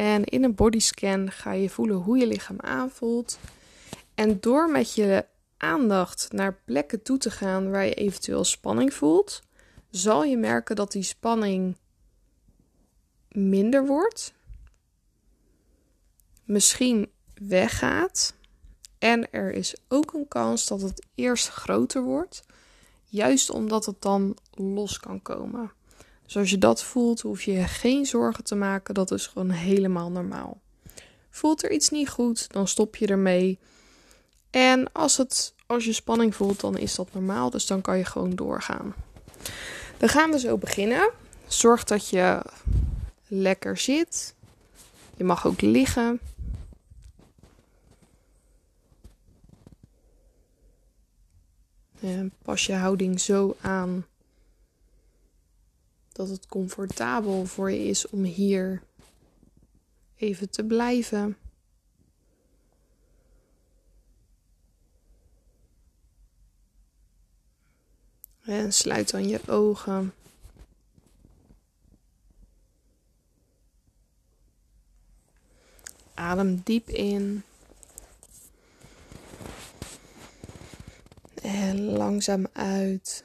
En in een bodyscan ga je voelen hoe je lichaam aanvoelt. En door met je aandacht naar plekken toe te gaan waar je eventueel spanning voelt, zal je merken dat die spanning minder wordt. Misschien weggaat. En er is ook een kans dat het eerst groter wordt, juist omdat het dan los kan komen. Dus als je dat voelt, hoef je je geen zorgen te maken. Dat is gewoon helemaal normaal. Voelt er iets niet goed, dan stop je ermee. En als, het, als je spanning voelt, dan is dat normaal. Dus dan kan je gewoon doorgaan. Dan gaan we zo beginnen. Zorg dat je lekker zit. Je mag ook liggen. En pas je houding zo aan dat het comfortabel voor je is om hier even te blijven. En sluit dan je ogen. Adem diep in. En langzaam uit.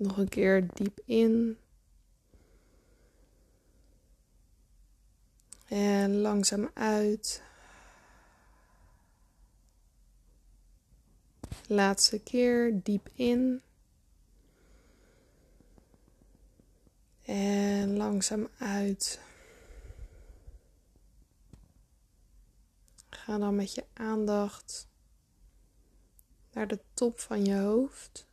Nog een keer diep in. En langzaam uit. Laatste keer diep in. En langzaam uit. Ga dan met je aandacht naar de top van je hoofd.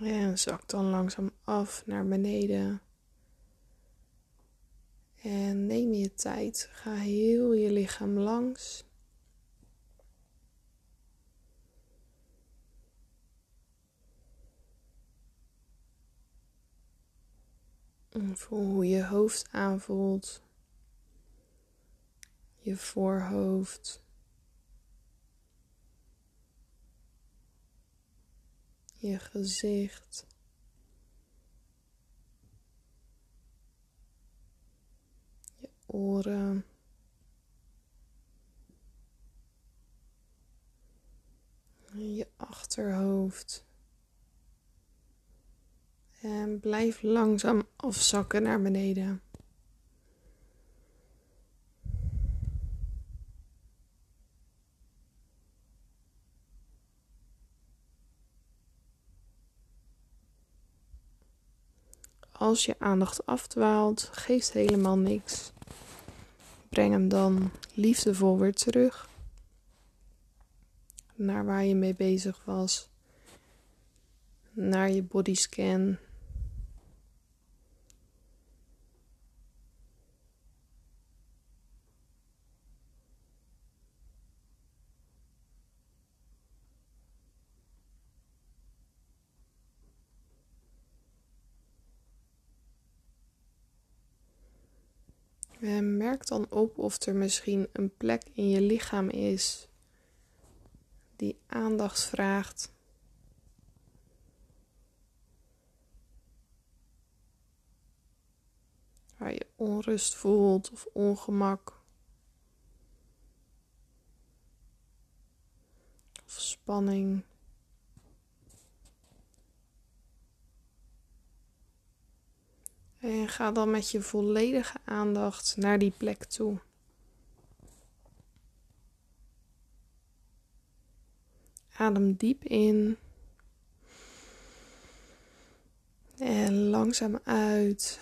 En zak dan langzaam af naar beneden. En neem je tijd. Ga heel je lichaam langs. Voel hoe je hoofd aanvoelt. Je voorhoofd. Je gezicht. Je oren. Je achterhoofd. En blijf langzaam afzakken naar beneden. Als je aandacht afdwaalt, geeft helemaal niks. Breng hem dan liefdevol weer terug naar waar je mee bezig was. Naar je bodyscan. Merk dan op of er misschien een plek in je lichaam is die aandacht vraagt. Waar je onrust voelt of ongemak. Of spanning. En ga dan met je volledige aandacht naar die plek toe. Adem diep in. En langzaam uit.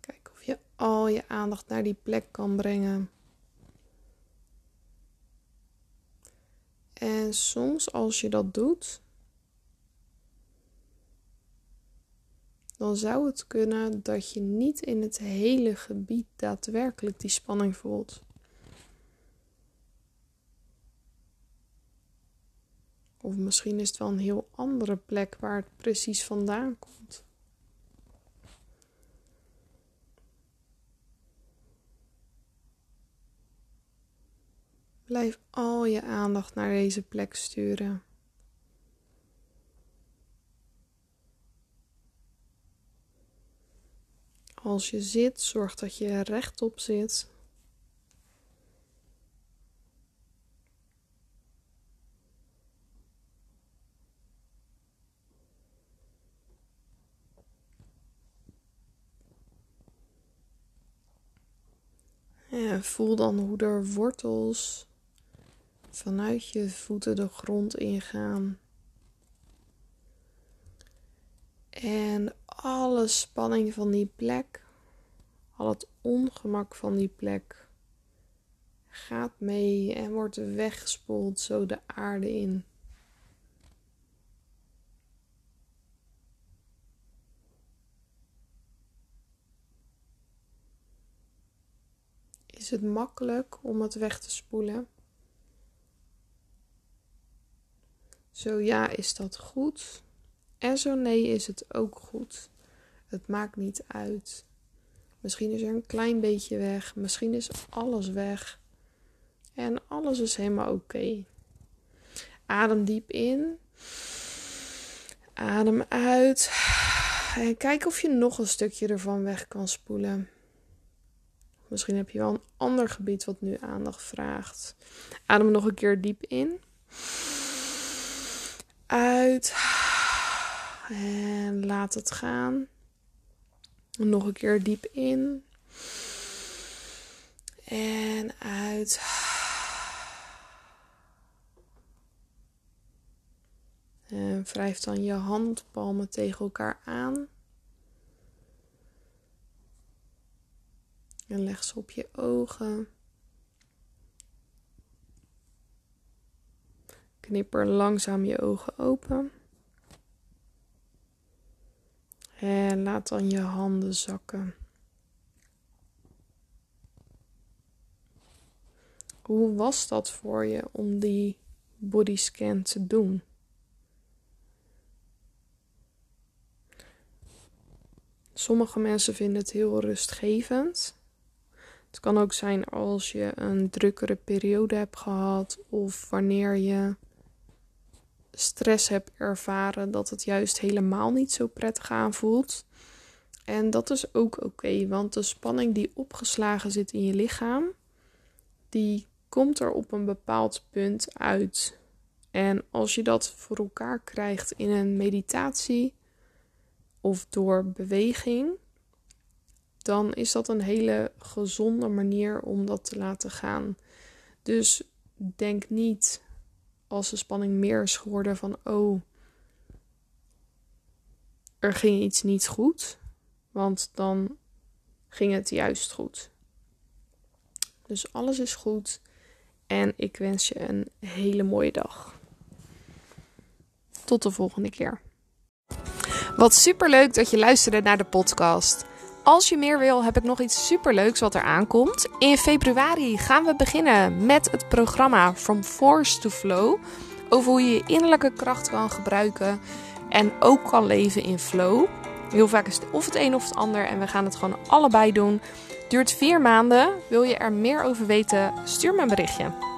Kijk of je al je aandacht naar die plek kan brengen. En soms als je dat doet, dan zou het kunnen dat je niet in het hele gebied daadwerkelijk die spanning voelt. Of misschien is het wel een heel andere plek waar het precies vandaan komt. Blijf al je aandacht naar deze plek sturen. Als je zit, zorg dat je rechtop zit. En voel dan hoe er wortels vanuit je voeten de grond ingaan. En alle spanning van die plek, al het ongemak van die plek, gaat mee en wordt weggespoeld zo de aarde in. Is het makkelijk om het weg te spoelen? Zo ja, is dat goed. En zo nee, is het ook goed. Het maakt niet uit. Misschien is er een klein beetje weg. Misschien is alles weg. En alles is helemaal oké. Adem diep in. Adem uit. En kijk of je nog een stukje ervan weg kan spoelen. Misschien heb je wel een ander gebied wat nu aandacht vraagt. Adem nog een keer diep in. Uit. En laat het gaan. Nog een keer diep in. En uit. En wrijf dan je handpalmen tegen elkaar aan. En leg ze op je ogen. Knipper langzaam je ogen open. En laat dan je handen zakken. Hoe was dat voor je om die bodyscan te doen? Sommige mensen vinden het heel rustgevend. Het kan ook zijn als je een drukkere periode hebt gehad of wanneer je stress hebt ervaren, dat het juist helemaal niet zo prettig aanvoelt. En dat is ook oké, want de spanning die opgeslagen zit in je lichaam, die komt er op een bepaald punt uit. En als je dat voor elkaar krijgt in een meditatie of door beweging, dan is dat een hele gezonde manier om dat te laten gaan. Dus denk niet als de spanning meer is geworden van oh, er ging iets niet goed, want dan ging het juist goed. Dus alles is goed en ik wens je een hele mooie dag. Tot de volgende keer. Wat super leuk dat je luisterde naar de podcast. Als je meer wil, heb ik nog iets superleuks wat er aankomt. In februari gaan we beginnen met het programma From Force to Flow. Over hoe je je innerlijke kracht kan gebruiken en ook kan leven in flow. Heel vaak is het of het een of het ander en we gaan het gewoon allebei doen. Duurt vier maanden. Wil je er meer over weten? Stuur me een berichtje.